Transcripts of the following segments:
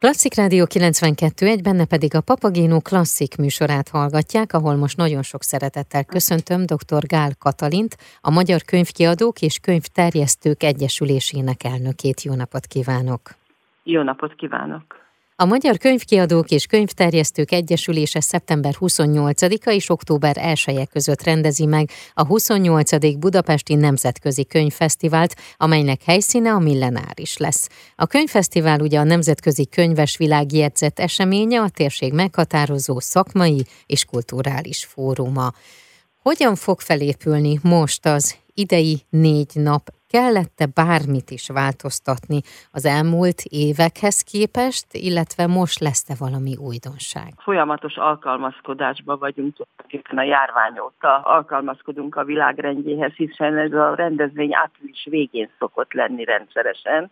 Klasszik Rádió 92, egy benne pedig a Papagéno klasszik műsorát hallgatják, ahol most nagyon sok szeretettel köszöntöm dr. Gál Katalint, a Magyar Könyvkiadók és Könyvterjesztők Egyesülésének elnökét. Jó napot kívánok! Jó napot kívánok! A Magyar Könyvkiadók és Könyvterjesztők Egyesülése szeptember 28-a és október 1 -e között rendezi meg a 28. Budapesti Nemzetközi Könyvfesztivált, amelynek helyszíne a Millenáris lesz. A könyvfesztivál ugye a nemzetközi könyves világjegyzett eseménye, a térség meghatározó szakmai és kulturális fóruma. Hogyan fog felépülni most az idei négy nap kellette bármit is változtatni az elmúlt évekhez képest, illetve most lesz-e valami újdonság? Folyamatos alkalmazkodásban vagyunk tulajdonképpen a járvány óta. Alkalmazkodunk a világrendjéhez, hiszen ez a rendezvény április végén szokott lenni rendszeresen,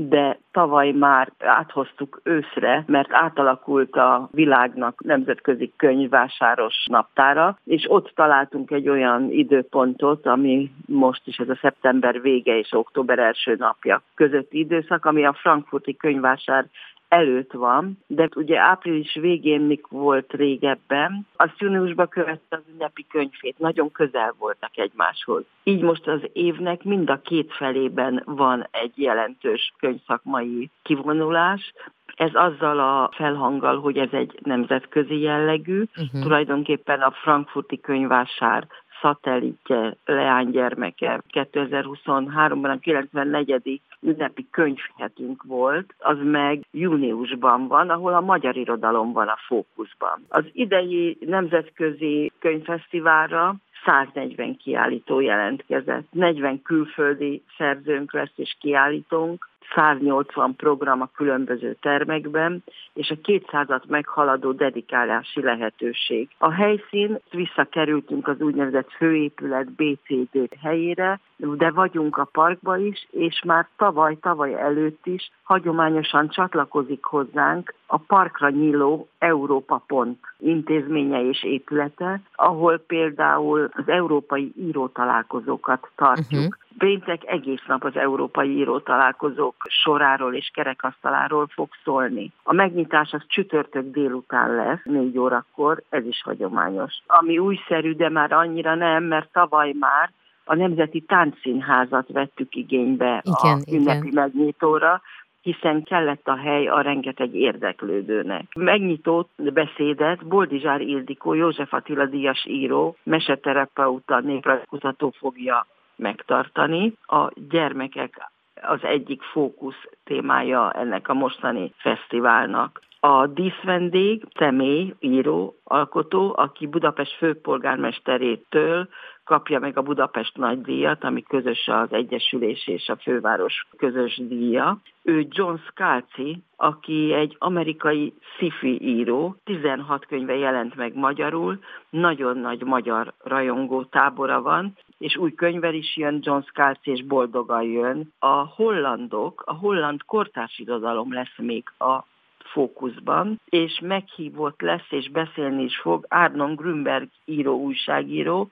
de tavaly már áthoztuk őszre, mert átalakult a világnak nemzetközi könyvvásáros naptára, és ott találtunk egy olyan időpontot, ami most is ez a szeptember vége és október első napja közötti időszak, ami a frankfurti könyvvásár előtt van, de ugye április végén mik volt régebben, az júniusban követte az ünnepi könyvét, nagyon közel voltak egymáshoz. Így most az évnek mind a két felében van egy jelentős könyvszakmai kivonulás, ez azzal a felhanggal, hogy ez egy nemzetközi jellegű, uh-huh. tulajdonképpen a frankfurti könyvásár szatellitje, leánygyermeke 2023-ban a 94. ünnepi könyvhetünk volt, az meg júniusban van, ahol a magyar irodalom van a fókuszban. Az idei nemzetközi könyvfesztiválra 140 kiállító jelentkezett. 40 külföldi szerzőnk lesz és kiállítónk, 180 program a különböző termekben, és a 200-at meghaladó dedikálási lehetőség. A helyszín, visszakerültünk az úgynevezett főépület BCD helyére, de vagyunk a parkba is, és már tavaly, tavaly előtt is hagyományosan csatlakozik hozzánk a parkra nyíló Európa Pont intézménye és épülete, ahol például az európai írótalálkozókat tartjuk. Uh-huh. Péntek egész nap az európai írótalálkozók soráról és kerekasztaláról fog szólni. A megnyitás az csütörtök délután lesz, négy órakor, ez is hagyományos. Ami újszerű, de már annyira nem, mert tavaly már a Nemzeti Táncszínházat vettük igénybe igen, a ünnepi igen. megnyitóra, hiszen kellett a hely a rengeteg érdeklődőnek. Megnyitó beszédet Boldizsár Ildikó, József Attila Díjas író, meseterapeuta, néprajzkutató fogja megtartani. A gyermekek az egyik fókusz témája ennek a mostani fesztiválnak. A díszvendég, személy, író, alkotó, aki Budapest főpolgármesterétől kapja meg a Budapest nagydíjat, ami közös az Egyesülés és a főváros közös díja. Ő John Scalzi, aki egy amerikai sci-fi író, 16 könyve jelent meg magyarul, nagyon nagy magyar rajongó tábora van, és új könyvel is jön, John Scalzi és boldogan jön. A hollandok, a holland kortársirodalom lesz még a fókuszban, és meghívott lesz és beszélni is fog Arnon Grünberg író, újságíró,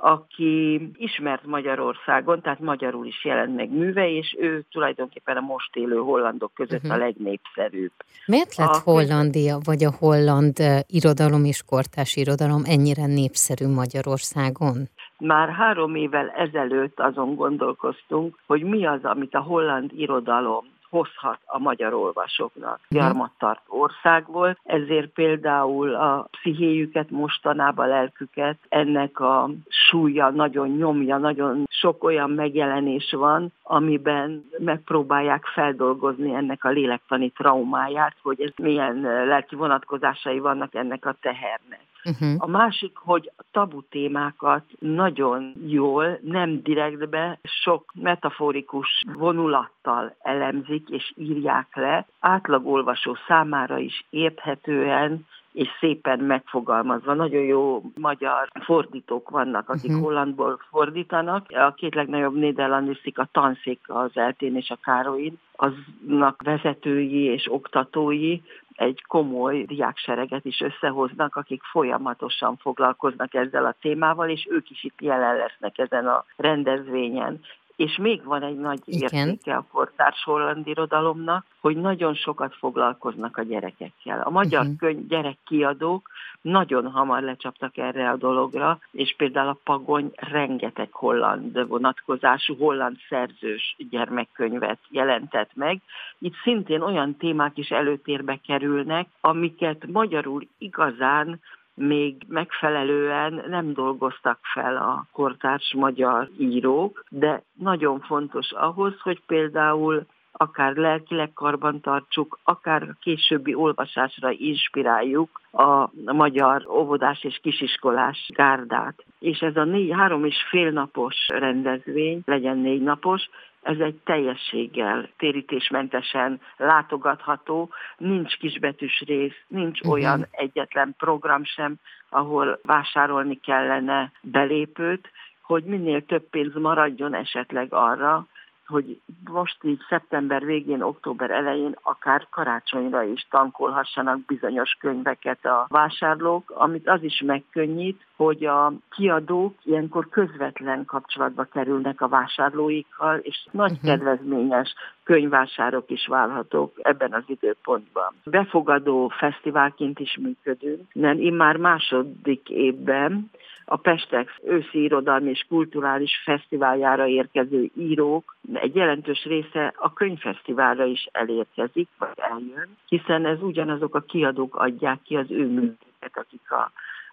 aki ismert Magyarországon, tehát magyarul is jelent meg műve, és ő tulajdonképpen a most élő hollandok között uh-huh. a legnépszerűbb. Miért lett a Hollandia, vagy a holland irodalom és kortás irodalom ennyire népszerű Magyarországon? Már három évvel ezelőtt azon gondolkoztunk, hogy mi az, amit a holland irodalom hozhat a magyar olvasóknak. Mhm. Gyarmattart ország volt, ezért például a pszichéjüket, mostanában lelküket ennek a súlya nagyon nyomja, nagyon sok olyan megjelenés van, amiben megpróbálják feldolgozni ennek a lélektani traumáját, hogy ez milyen lelki vonatkozásai vannak ennek a tehernek. Uh-huh. A másik, hogy tabu témákat nagyon jól, nem direktbe, sok metaforikus vonulattal elemzik és írják le, átlagolvasó számára is érthetően és szépen megfogalmazva. Nagyon jó magyar fordítók vannak, akik uh-huh. hollandból fordítanak. A két legnagyobb néderlandiszik a tanszék az Eltén és a Károlyin, aznak vezetői és oktatói egy komoly diáksereget is összehoznak, akik folyamatosan foglalkoznak ezzel a témával, és ők is itt jelen lesznek ezen a rendezvényen És még van egy nagy Igen. értéke a kortárs holland irodalomnak, hogy nagyon sokat foglalkoznak a gyerekekkel. A magyar uh-huh. könyv gyerekkiadók nagyon hamar lecsaptak erre a dologra, és például a Pagony rengeteg holland vonatkozású, holland szerzős gyermekkönyvet jelentett meg. Itt szintén olyan témák is előtérbe kerülnek, amiket magyarul igazán még megfelelően nem dolgoztak fel a kortárs magyar írók, de nagyon fontos ahhoz, hogy például akár lelkileg karban tartsuk, akár későbbi olvasásra inspiráljuk a magyar óvodás és kisiskolás gárdát. És ez a négy, három és fél napos rendezvény, legyen négy napos, ez egy teljességgel térítésmentesen látogatható, nincs kisbetűs rész, nincs uh-huh. olyan egyetlen program sem, ahol vásárolni kellene belépőt, hogy minél több pénz maradjon esetleg arra, hogy most így szeptember végén, október elején akár karácsonyra is tankolhassanak bizonyos könyveket a vásárlók, amit az is megkönnyít, hogy a kiadók ilyenkor közvetlen kapcsolatba kerülnek a vásárlóikkal, és nagy uh-huh. kedvezményes könyvvásárok is válhatók ebben az időpontban. Befogadó fesztiválként is működünk, mert immár második évben a Pestex őszi irodalmi és kulturális fesztiváljára érkező írók egy jelentős része a könyvfesztiválra is elérkezik, vagy eljön, hiszen ez ugyanazok a kiadók adják ki az ő műveket, akik a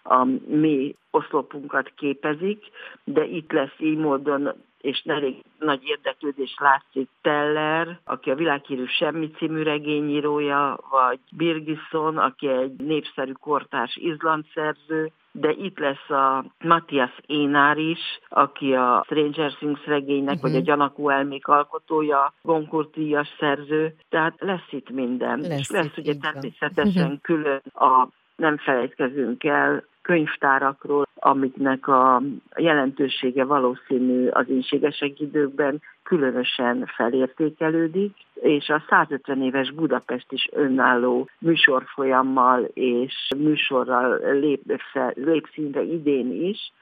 a mi oszlopunkat képezik, de itt lesz így módon és elég nagy érdeklődés látszik Teller, aki a világhírű Semmi című regényírója, vagy Birgisson, aki egy népszerű kortárs izland szerző, de itt lesz a Matthias Énár is, aki a Stranger Things regénynek, uh-huh. vagy a mhm. Gyanakú elmék alkotója, Goncourt díjas szerző, tehát lesz itt minden. Lesz, és lesz ugye természetesen uh-huh. külön a nem felejtkezünk el könyvtárakról, amiknek a jelentősége valószínű az ínségesek időkben különösen felértékelődik, és a 150 éves Budapest is önálló műsorfolyammal és műsorral lép, lép színre idén is,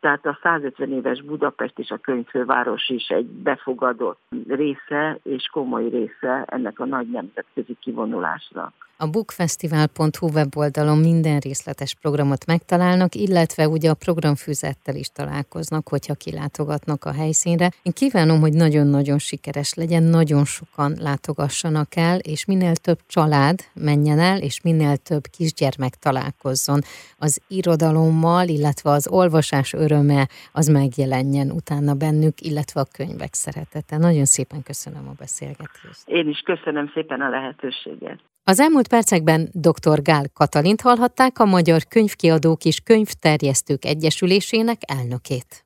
tehát a 150 éves Budapest és a könyvfőváros is egy befogadott része és komoly része ennek a nagy nemzetközi kivonulásnak. A bookfestival.hu weboldalon minden részletes programot megtalálnak, illetve ugye a programfüzettel is találkoznak, hogyha kilátogatnak a helyszínre. Én kívánom, hogy nagyon-nagyon sikeres legyen, nagyon sokan látogassanak el, és minél több család menjen el, és minél több kisgyermek találkozzon az irodalommal, illetve az olvasás öröme az megjelenjen utána bennük, illetve a könyvek szeretete. Nagyon szépen köszönöm a beszélgetést. Én is köszönöm szépen a lehetőséget. Az elmúlt percekben dr. Gál Katalint hallhatták a Magyar Könyvkiadók és Könyvterjesztők Egyesülésének elnökét.